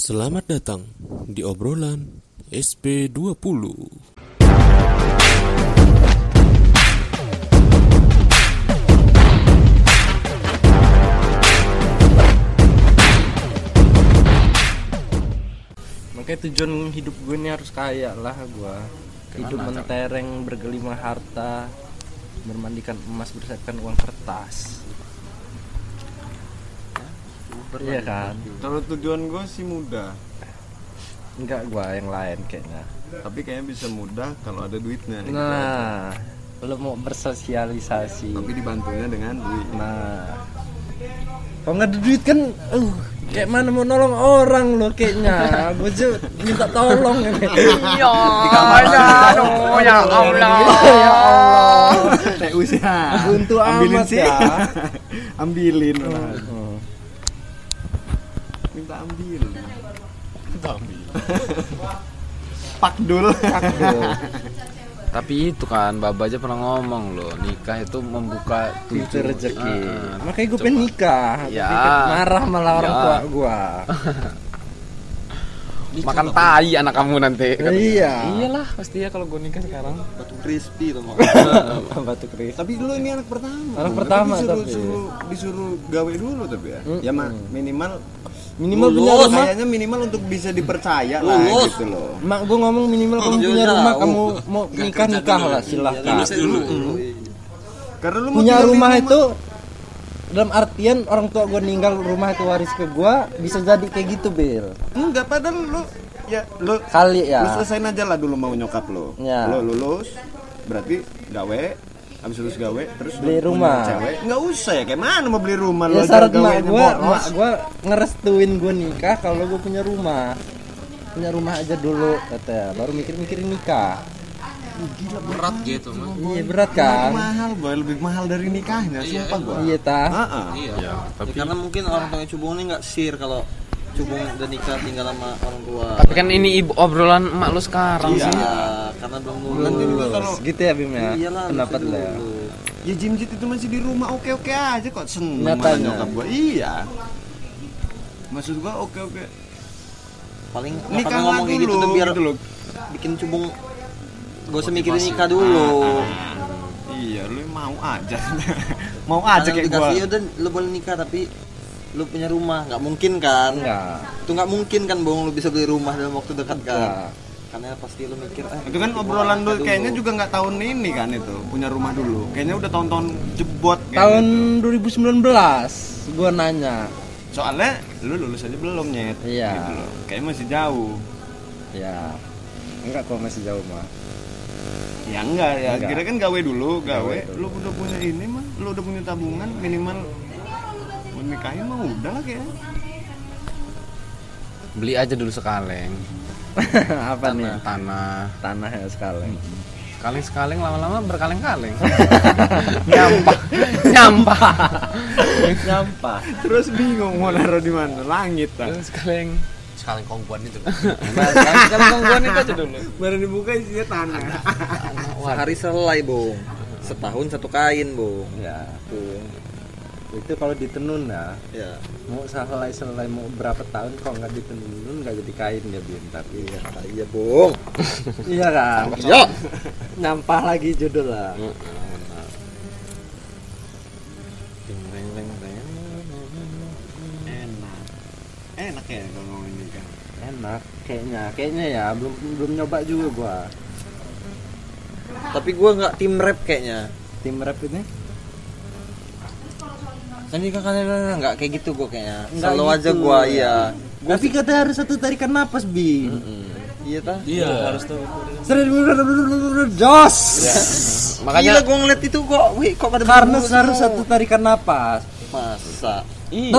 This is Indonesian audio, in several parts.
Selamat datang di obrolan SP20. Makanya tujuan hidup gue ini harus kaya lah gue Hidup mentereng, bergelimang harta Bermandikan emas, bersihkan uang kertas Iya kan? Kalau tujuan gue sih mudah, Enggak gue yang lain kayaknya tapi kayaknya bisa mudah kalau ada duitnya. Nah, lo mau bersosialisasi Tapi dibantunya dengan duit. Nah Kalau nggak ada duit kan uh, Kayak mana mau nolong orang lo kayaknya Gue aja minta tolong ini Ya, aduh, ya Allah. Ya Allah usaha. Buntu Ambilin amat sih. ya Ambilin. Hmm. Minta ambil. Pakdul. Tapi itu kan Baba aja pernah ngomong loh Nikah itu membuka Pintu tujuh- rezeki Ah, Makanya gue pengen nikah Ya. Tapi Marah malah orang Ya. tua gue Makan tai anak kamu nanti Iya Iyalah pasti ya kalau gue nikah sekarang Batu crispy tuh Batu keris Tapi lu ini anak pertama. Anak Tapi pertama disuruh, tapi. Disuruh, disuruh gawe dulu tapi ya. Ya mah minimal punya rumah. Kayaknya minimal untuk bisa dipercaya lah gitu loh. Mak gue ngomong minimal kamu punya rumah Kamu mau nikah nikah lah silahkan. Karena lu mau Punya rumah itu dalam artian orang tua gue ninggal rumah itu waris ke gue bisa jadi kayak gitu Bil. Enggak, padahal lu ya lu kali lu ya selesain aja lah dulu mau nyokap lu. Ya. Lu lulus berarti gawe habis lulus gawe terus Beli rumah. Cewek. Enggak usah ya, kayak mana mau beli rumah? Ya lu syarat mak gue mak gue ngerestuin gue nikah kalau gue punya rumah. Punya rumah aja dulu katanya baru mikir-mikirin nikah. Berat gitu mah iya berat kan? Mahal boy, lebih mahal dari nikahnya, sumpah gua. iya ta Heeh. Iya. Ya, tapi karena mungkin orang tua Cubung ini nggak sir kalau Cubung udah nikah tinggal sama orang tua. Tapi kan ini ibu obrolan emak lu sekarang Iya, sih karena belum Nanti juga lulus. kalau gitu ya Bim ya Iyalah, pendapat lo ya dulu. ya Jimjit itu masih di rumah oke-oke aja kok seneng Nyatanya. nyokap gua. Iya. Maksud gua oke-oke. Paling Nikah ngomong kayak gitu dulu, tuh biar gitu loh. bikin Cubung gak usah mikirin nikah dulu. Iya, lu mau aja. mau aja Karena kayak gua. dikasih, "Ya udah lu boleh nikah tapi lu punya rumah nggak mungkin kan enggak itu nggak mungkin kan bong lu bisa beli rumah dalam waktu dekat kan Enggak. karena pasti lu mikir eh, Itu kan gua obrolan dulu kayaknya juga nggak tahun ini kan itu punya rumah dulu. Kayaknya udah tahun-tahun jebot tahun gitu. 2019 gue nanya Soalnya lu lulus aja belum nyet. Iya. Gitu loh. Kayaknya masih jauh. ya enggak kok masih jauh mah Ya enggak ya, Enggak. kira kan gawe dulu, gawe. Gawe dulu. Lu udah punya ini mah, lu udah punya tabungan minimal mau nikahin mah udah lah kayaknya. Beli aja dulu sekaleng. Apa nih? Tanah Tanah. Tanah ya sekali Kaleng-sekaleng lama-lama berkaleng-kaleng. Nyampah. Nyampah. Nyampah. Terus bingung mau naruh di mana? Langit kan. Sekaleng. Sekali kongguan itu. Nah, sekarang gangguan itu aja dulu. Baru dibuka isinya tanah. sehari selai bong setahun satu kain bong ya tuh itu kalau ditenun ya. Ya mau selai selai mau berapa tahun kok nggak ditenun nggak jadi kain ya Bim. Tapi ya iya bong iya kan? Yo nyampah lagi judul lah. Enak. Enak ya kalau ngomongin nikah. enak kayaknya. Kayaknya ya belum belum nyoba juga gua. Tapi gua nggak tim rap kayaknya. Tim rap ini Tadi kan kalian nggak kayak gitu gua kayaknya. Nggak Selalu aja gitu. gua iya. tapi kata harus satu tarikan napas bi Iya ta? Iya. Harus tahu. Jos! Makanya Gila gua ngeliat itu kok, wih kok pada karena harus satu tarikan napas. Masa? Iya.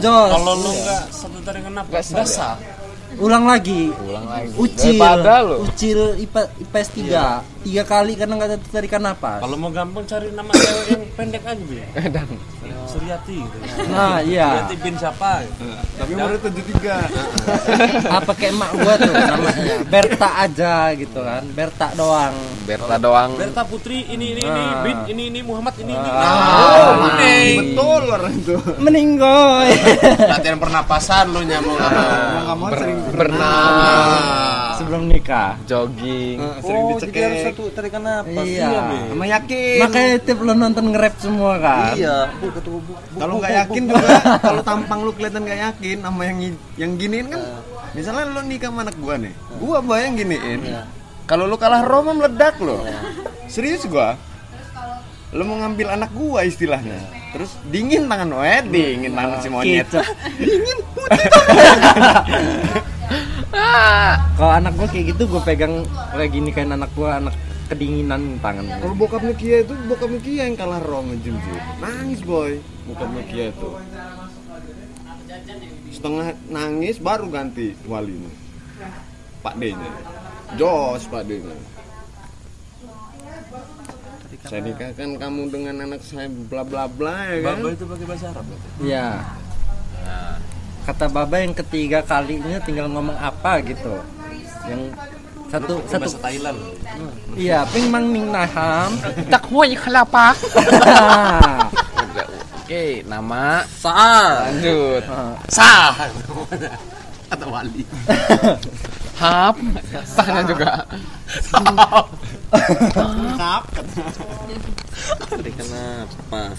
Jos. Kalau lu nggak satu tarik kenapa? Nggak sah ulang lagi Ulang lagi. ucil Daripada lo. ucil IPA, IPS 3 tiga kali karena nggak ada tarikan napas Kalau mau gampang cari nama cewek yang pendek aja, Bi. Dan Suryati gitu. nah iya Suryati bin siapa? gitu. Tapi umurnya 73. apa kayak emak gua tuh namanya Berta aja gitu kan Berta doang Berta doang. Berta Putri ini ini ini Ah. bin ini ini Muhammad ini ini. Ah. Betul orang itu. meninggoy Latihan pernapasan lu nyamuk. Mau nggak mau sering Berenang. sebelum nikah Jogging. eh, sering Oh, jadi harus dicekek. satu tarikan napas. iya Sama yakin. makanya tiap lo nonton nge-rap semua kan Iya, bu ketua bu. bu- Kalau nggak yakin juga, kalau tampang lu kelihatan nggak yakin sama yang yang giniin kan. Misalnya lu nikah sama anak gua nih, gua bayang giniin. Kalau lu kalah Roma meledak lo. Serius gua. Lu mau ngambil anak gua istilahnya. Terus dingin tangan lo, eh dingin tangan si monyet. Kicep. Kalau anak gua kayak gitu gua pegang kayak gini kayak anak gua anak kedinginan tangannya. Kalau bokapnya Kia itu bokapnya Kia yang kalah Roma Jim. Nangis boy, bokapnya Kia itu. Setengah nangis baru ganti walinya. Pak D-nya. Jos Pak D-nya. Saya nikahkan kamu dengan anak saya bla bla bla ya kan. Baba itu pakai bahasa Arab. berarti? Iya. Kata Baba yang ketiga kalinya tinggal ngomong apa gitu. Yang satu Pakai satu bahasa Thailand. iya ping mang ning naham Tak huay kelapa. Ah. Oke, nama Saat. lanjut. Sah. Kata wali. Hap. Sahnya juga. Lengkap. Tarikan napas.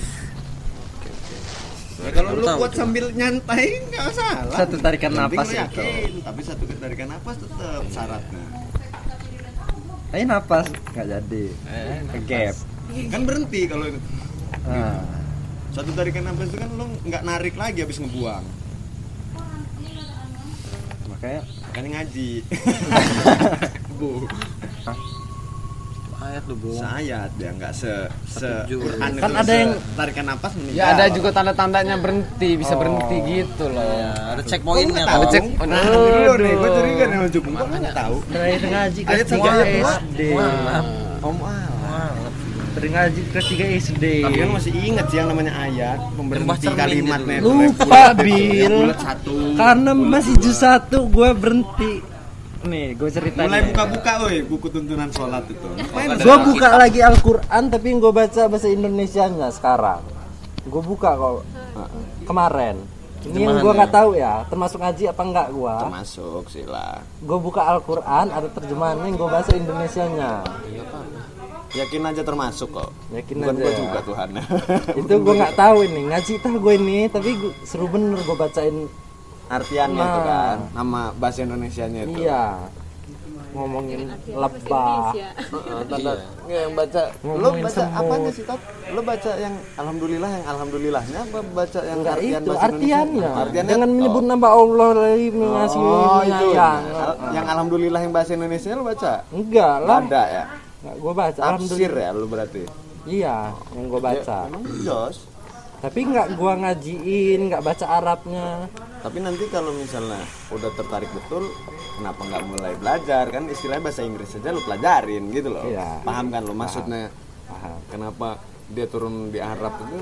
Ya, kalau lu buat sambil nyantai nggak salah. Satu tarikan napas itu. tapi satu tarikan napas tetap syaratnya. Ayo napas nggak jadi. Ke gap. Kan berhenti kalau Ah. satu tarikan napas itu kan lu nggak narik lagi habis ngebuang. Makanya Makanya ngaji. Bu. Ayat lu, Bu. Sayat ya nggak se se. Quran Kan ada se- yang- tarikan napas meninggal. Ya ada juga tanda-tandanya berhenti, bisa Oh. berhenti gitu loh. Ya, ada checkpointnya tahu? cek. Nah, dulu nih, gue curiga nih Cukung. Kok nggak tahu? dari ngaji Ayat tiga, ayat dua. Om. Dari ngaji kelas tiga SD. Tapi kan masih ingat sih yang namanya ayat, pemberhenti kalimatnya itu. Lupa, Bil. Karena masih jus satu gue berhenti. Nih, gue ceritain. Mulai buka-buka woi buku tuntunan sholat itu. Gue buka lagi Al-Quran tapi gue baca bahasa Indonesianya sekarang. Gue buka kok kemarin. Ini yang gue nggak tahu ya, termasuk ngaji apa enggak gue. Termasuk sila. Gue buka Al-Quran ada terjemahannya yang gue bahasa Indonesianya. Yakin aja termasuk kok. Yakin Bukan aja gua ya. juga Tuhan. Itu gue nggak tahu ini ngaji tah gue ini, tapi gua- seru bener gue bacain. Artiannya itu Nah. kan, nama bahasa Indonesianya itu. Iya, ngomongin lebah. Heeh, nggak, yang baca lu Ngomongin baca semut. apanya sih Top? Lu baca yang alhamdulillah yang alhamdulillahnya apa baca yang Enggak artian itu artiannya. Artiannya Jangan oh. menyebut nama Allah lagi mengasih Oh, itu. Al- yang alhamdulillah yang bahasa Indonesia lu baca? Enggak Nggak lah. ada ya. Enggak, gue baca. Tafsir ya lu berarti. Iya, yang gue baca. Ya, emang jos. Tapi nggak gua ngajiin, nggak baca Arabnya. Tapi nanti kalau misalnya udah tertarik betul, kenapa nggak mulai belajar kan? Istilahnya bahasa Inggris aja lu pelajarin gitu loh. Iya. Paham kan lu maksudnya? Paham. Kenapa dia turun di Arab itu?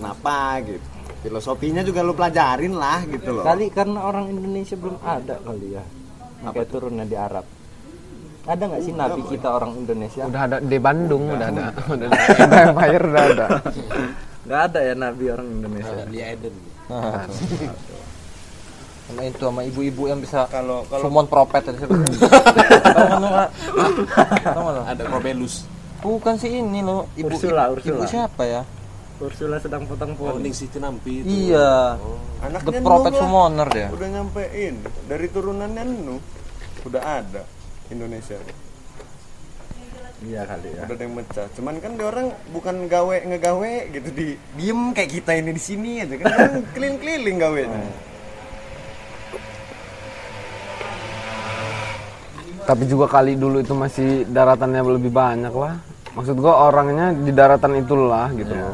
Kenapa gitu? Filosofinya juga lu pelajarin lah gitu loh. Kali karena orang Indonesia belum ada kali ya. Kayak turunnya di Arab. Ada nggak sih nabi kita orang Indonesia? Udah ada di Bandung, udah ada. Udah ada. Udah Empire udah ada. Nggak ada ya nabi orang Indonesia. Lia Eden. Sama itu sama ibu-ibu yang bisa Kalau kalau summon propet tadi? Tahu kan? Ada Robelus. Bukan sih ini loh, ibu Ursula, ibu, Ursula. ibu siapa ya? Ursula sedang potong Oh, pohon. Ning Siti Nampi itu. Iya. anaknya The Prophet. Summoner dia. udah nyampein dari turunannya Nuh udah ada Indonesia Iya kali ya. udah ada yang mecah cuman kan dia orang bukan gawe ngegawe gitu di diem kayak kita ini di sini aja kan orang keliling-keliling gawenya Tapi juga kali dulu itu masih daratannya lebih banyak lah. Maksud gua orangnya di daratan itulah gitu loh.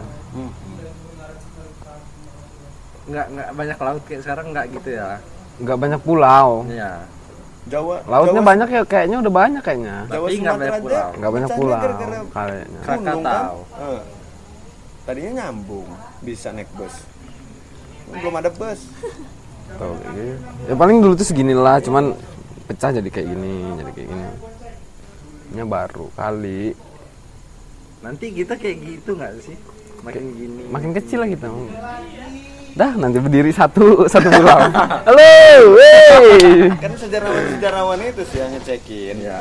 Nggak nggak banyak laut kayak sekarang nggak gitu ya. nggak banyak pulau. Iya. Jawa Lautnya Jawa, banyak ya kayaknya udah banyak kayaknya. Jawa Tapi nggak banyak pulau. Nggak banyak pulau kayaknya. kan. Krakatau. Eh. Tadinya nyambung bisa naik bus. Belum ada bus. Tuh, kayak gitu. Ya paling dulu tuh segini lah, cuman pecah jadi kayak gini, jadi kayak gini. Nya baru kali. Nanti kita kayak gitu nggak sih? Makin gini. Makin kecil lah kita. Dah nanti berdiri satu satu pulau. Halo, wey. Kan sejarawan-sejarawan itu sih yang ngecekin. Ya.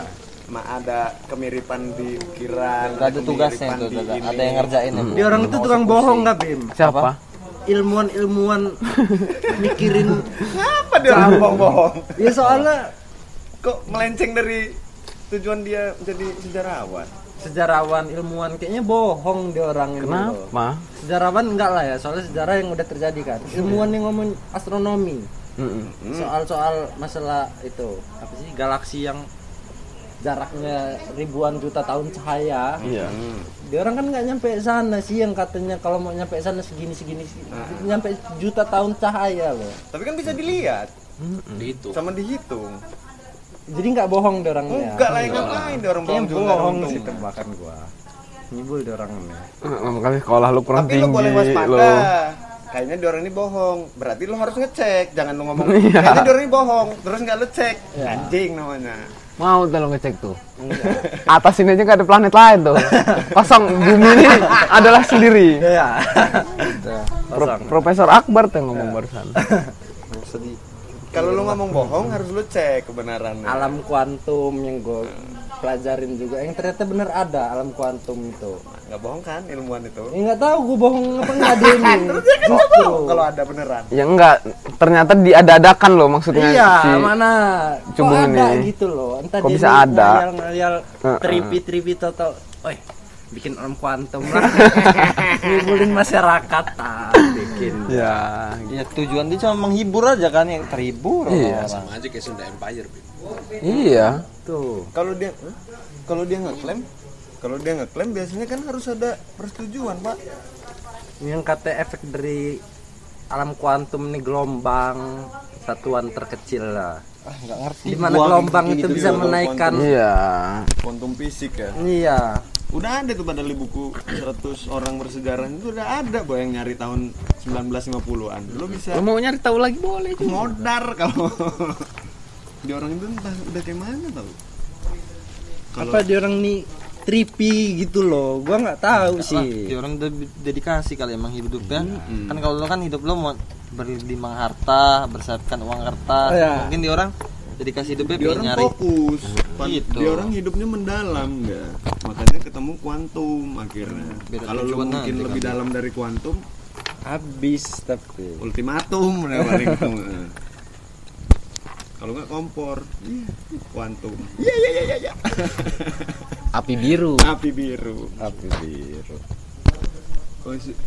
Ma ada kemiripan di ukiran, Gak ada tugasnya di ada, ada yang ngerjain ya. Dia orang itu tukang bohong nggak Bim? Siapa? Ilmuwan-ilmuwan mikirin. Apa dia orang bohong-bohong? Ya soalnya Kok melenceng dari tujuan dia jadi sejarawan? Sejarawan ilmuwan kayaknya bohong dia orang ini loh. Kenapa? Sejarawan enggak lah ya, soalnya sejarah yang udah terjadi kan. Ilmuwan yang ngomong astronomi. Soal-soal masalah itu apa sih galaksi yang jaraknya ribuan juta tahun cahaya. Iya. Dia orang kan nggak nyampe sana sih yang katanya kalau mau nyampe sana segini segini nyampe juta tahun cahaya loh. Tapi kan bisa dilihat Itu. sama dihitung. Jadi nggak bohong dia orangnya. Enggak lah ngapain dia orang bohong Kayaknya juga bohong sih tebakan gua. Nyibul dia orangnya. Kali sekolah lu kurang Tapi lu tinggi boleh waspada. Kayaknya dia orang ini bohong. Berarti lu harus ngecek. Jangan lu ngomong. Iya. Kayaknya dia orang ini bohong. Terus nggak lu cek. Anjing namanya. Mau tuh lo ngecek tuh. Atas ini aja gak ada planet lain tuh. Kosong bumi ini adalah sendiri. Iya. Pro- Profesor Akbar tuh yang ngomong barusan. Kalau lu ngomong bohong harus lu cek kebenarannya. alam kuantum yang gue pelajarin juga yang ternyata bener ada alam kuantum itu Nggak bohong kan ilmuwan itu? ya nggak tahu gue bohong apa nggak ada ini justru Kalau ada beneran. Ya enggak, ternyata diada-adakan loh maksudnya iya si mana kok ada ini. gitu loh entah Kok bisa ada? ngayal ngayal tripi tripi atau oi bikin alam kuantum lah ngibulin masyarakat ah, bikin Ya, Ya tujuan dia cuma menghibur aja kan yang terhibur Iya. orang. Sama aja kayak Sunda Empire. Bim. iya. tuh Kalau dia kalau dia ngeklaim kalau dia ngeklaim biasanya kan harus ada persetujuan, Pak. yang kata efek dari alam kuantum nih gelombang satuan terkecil lah Ah, nggak ngerti. di mana gua gelombang itu gitu bisa menaikkan Iya. Quantum fisik ya. iya Udah ada tuh pada di buku 100 orang bersejarah itu udah ada boy yang nyari tahun 1950-an. Lu bisa Lo mau nyari tahu lagi boleh juga. modar kalau di orang itu entah udah kayak mana tau. Kalau apa dia orang nih trippy gitu loh gua nggak tahu Lah, sih dia orang de- dedikasi kali emang hidupnya. Kan kalau lo kan hidup lo mau berlimang harta, bersiapkan uang harta. Oh, iya. Mungkin dia orang dedikasi hidupnya dia orang nyari fokus, Pan- Gitu. dia orang hidupnya mendalam ya. Makanya ketemu kuantum akhirnya. Beda Kalau lu mungkin nanti lebih kan. dalam dari kuantum, habis tapi ultimatum paling ketemu. Kalau nggak kompor, iya, kuantum. Iya iya iya iya. iya. Api biru. Api biru. api biru Kok si-